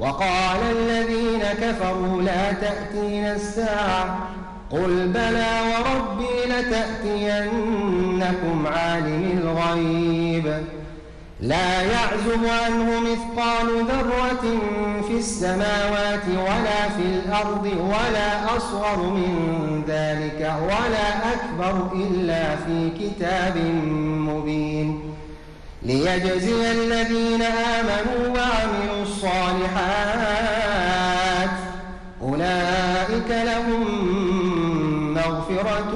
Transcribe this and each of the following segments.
وقال الذين كفروا لا تأتينا الساعة قل بلى وربي لتأتينكم عالم الغيب. لا يعزب عنه مثقال ذرة في السماوات ولا في الأرض ولا أصغر من ذلك ولا أكبر إلا في كتاب مبين. ليجزي الذين آمنوا وعملوا الصالحات. أولئك لهم مغفرة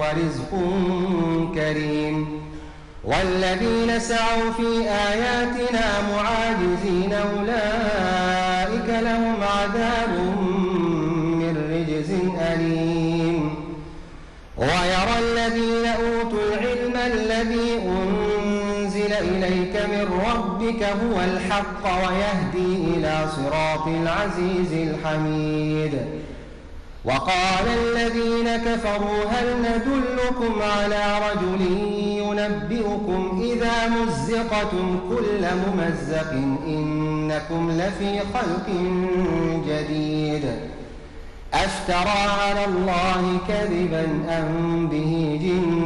ورزق كريم. والذين سعوا في آياتنا معاجزين أولئك لهم عذاب من رجز أليم. ويرى الذين أوتوا العلم الذي أنزل إليك من ربك هو الحق ويهدي إلى صراط العزيز الحميد. وقال الذين كفروا هل ندلكم على رجل ينبئكم إذا مزقتم كل ممزق إنكم لفي خلق جديد. أفترى على الله كذبا أم به جنة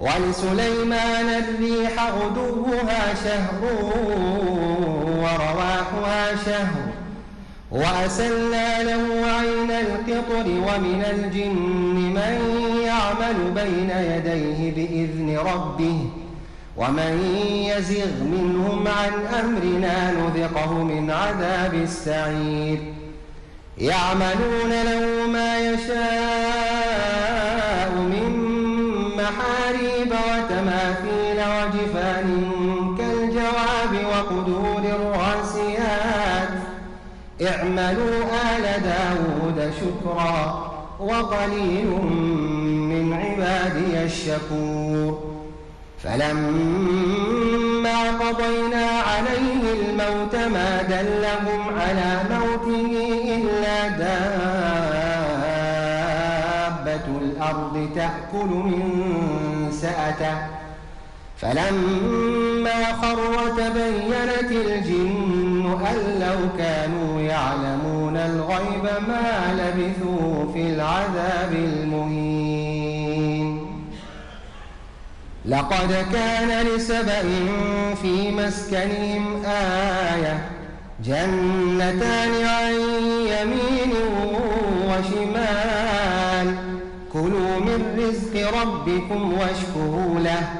ولسليمان الريح غدوها شهر ورواحها شهر وأسلنا له عين القطر ومن الجن من يعمل بين يديه بإذن ربه ومن يزغ منهم عن أمرنا نذقه من عذاب السعير يعملون له ما يشاء من محاريب اعملوا آل داود شكرا وقليل من عبادي الشكور. فلما قضينا عليه الموت ما دلهم على موته إلا دابة الأرض تأكل من سأته فلما خر تبينت الجن أن لو كانوا يعلمون الغيب ما لبثوا في العذاب المهين. لقد كان لسبأ في مسكنهم آية جنتان عن يمين وشمال. كلوا من رزق ربكم واشكروا له.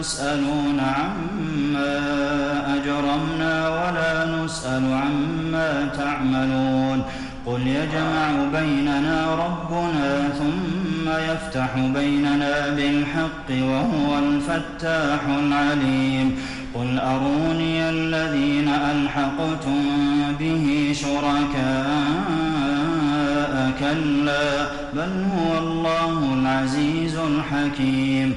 تسألون عما أجرمنا ولا نسأل عما تعملون قل يجمع بيننا ربنا ثم يفتح بيننا بالحق وهو الفتاح العليم قل أروني الذين ألحقتم به شركاء كلا بل هو الله العزيز الحكيم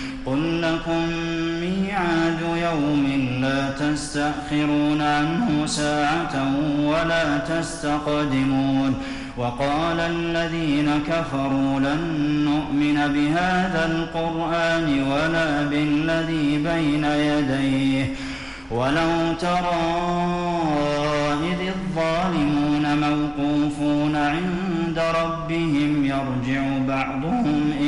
قل لكم ميعاد يوم لا تستأخرون عنه ساعة ولا تستقدمون وقال الذين كفروا لن نؤمن بهذا القرآن ولا بالذي بين يديه ولو ترى إذ الظالمون موقوفون عند ربهم يرجع بعضهم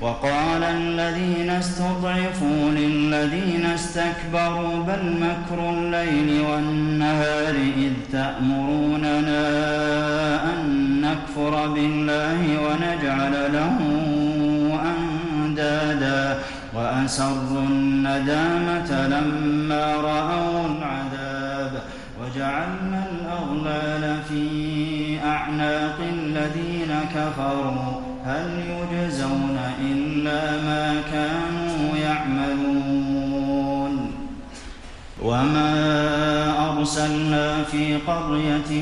وقال الذين استضعفوا للذين استكبروا بل مكر الليل والنهار إذ تأمروننا أن نكفر بالله ونجعل له أندادا وأسروا الندامة لما رأوا العذاب وجعلنا الأغلال في أعناق الذين كفروا هل يجزون إلا ما كانوا يعملون؟ وما أرسلنا في قرية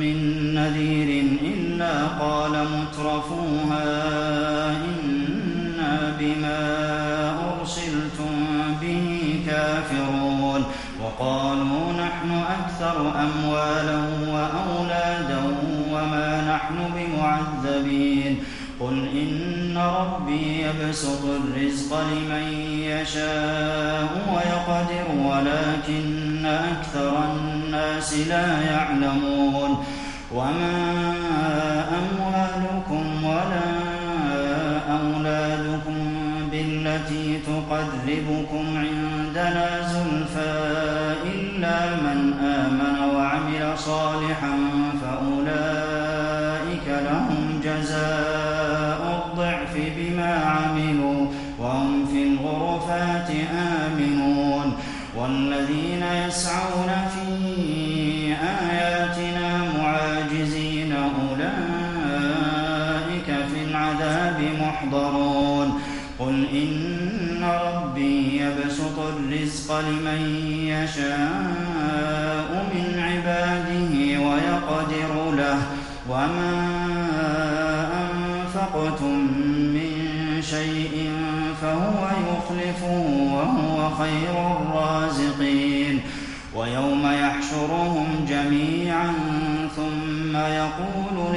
من نذير إلا قال مترفوها إنا بما أرسلتم به كافرون. وقالوا نحن أكثر أموالا وأولادا وما نحن بمعذبين. قل إن ربي يبسط الرزق لمن يشاء ويقدر ولكن أكثر الناس لا يعلمون. وما أموالكم ولا أولادكم بالتي تقربكم عندنا يسعون في آياتنا معاجزين أولئك في العذاب محضرون. قل إن ربي يبسط الرزق لمن يشاء من عباده ويقدر له. وما أنفقتم من شيء فهو يخلفه وهو خير الرازقين. ويوم يحشرهم جميعا ثم يقول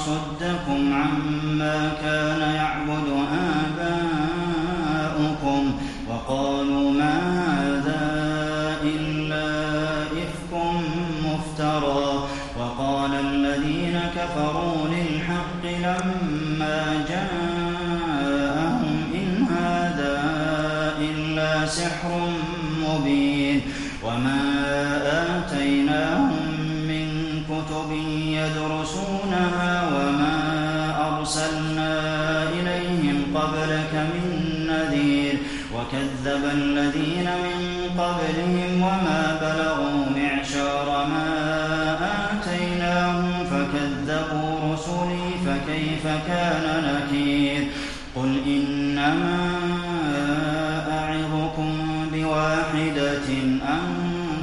يصدكم عما كان يعبد آباؤكم وقالوا ما هذا إلا إفك مفترى وقال الذين كفروا للحق لما جاءهم إن هذا إلا سحر مبين وما آتيناهم الذين من قبلهم وما بلغوا معشار ما آتيناهم فكذبوا رسلي فكيف كان نكير قل إنما أعظكم بواحدة أن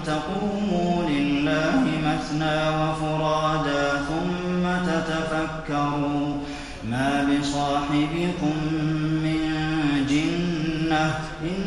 تقوموا لله مثنى وفرادا ثم تتفكروا ما بصاحبكم من جنة إن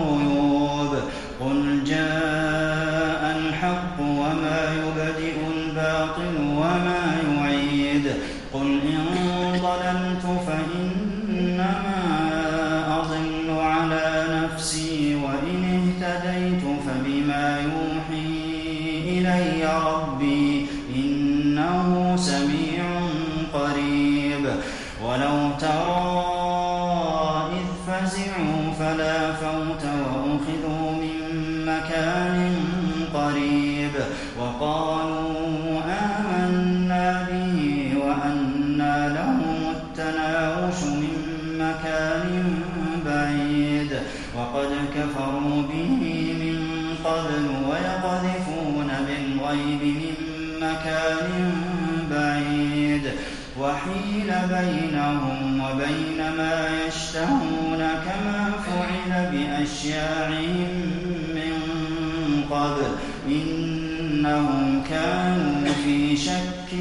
إلي ربي إنه سميع قريب. ولو ترى إذ فزعوا فلا فوت وأخذوا من مكان قريب. وقالوا آمنا به وأنى لهم التناوش من مكان بعيد. وقد كفروا به من قبل ويقذفون بالغيب من مكان بعيد وحيل بينهم وبين ما يشتهون كما فعل بأشياعهم من قبل إنهم كانوا في شك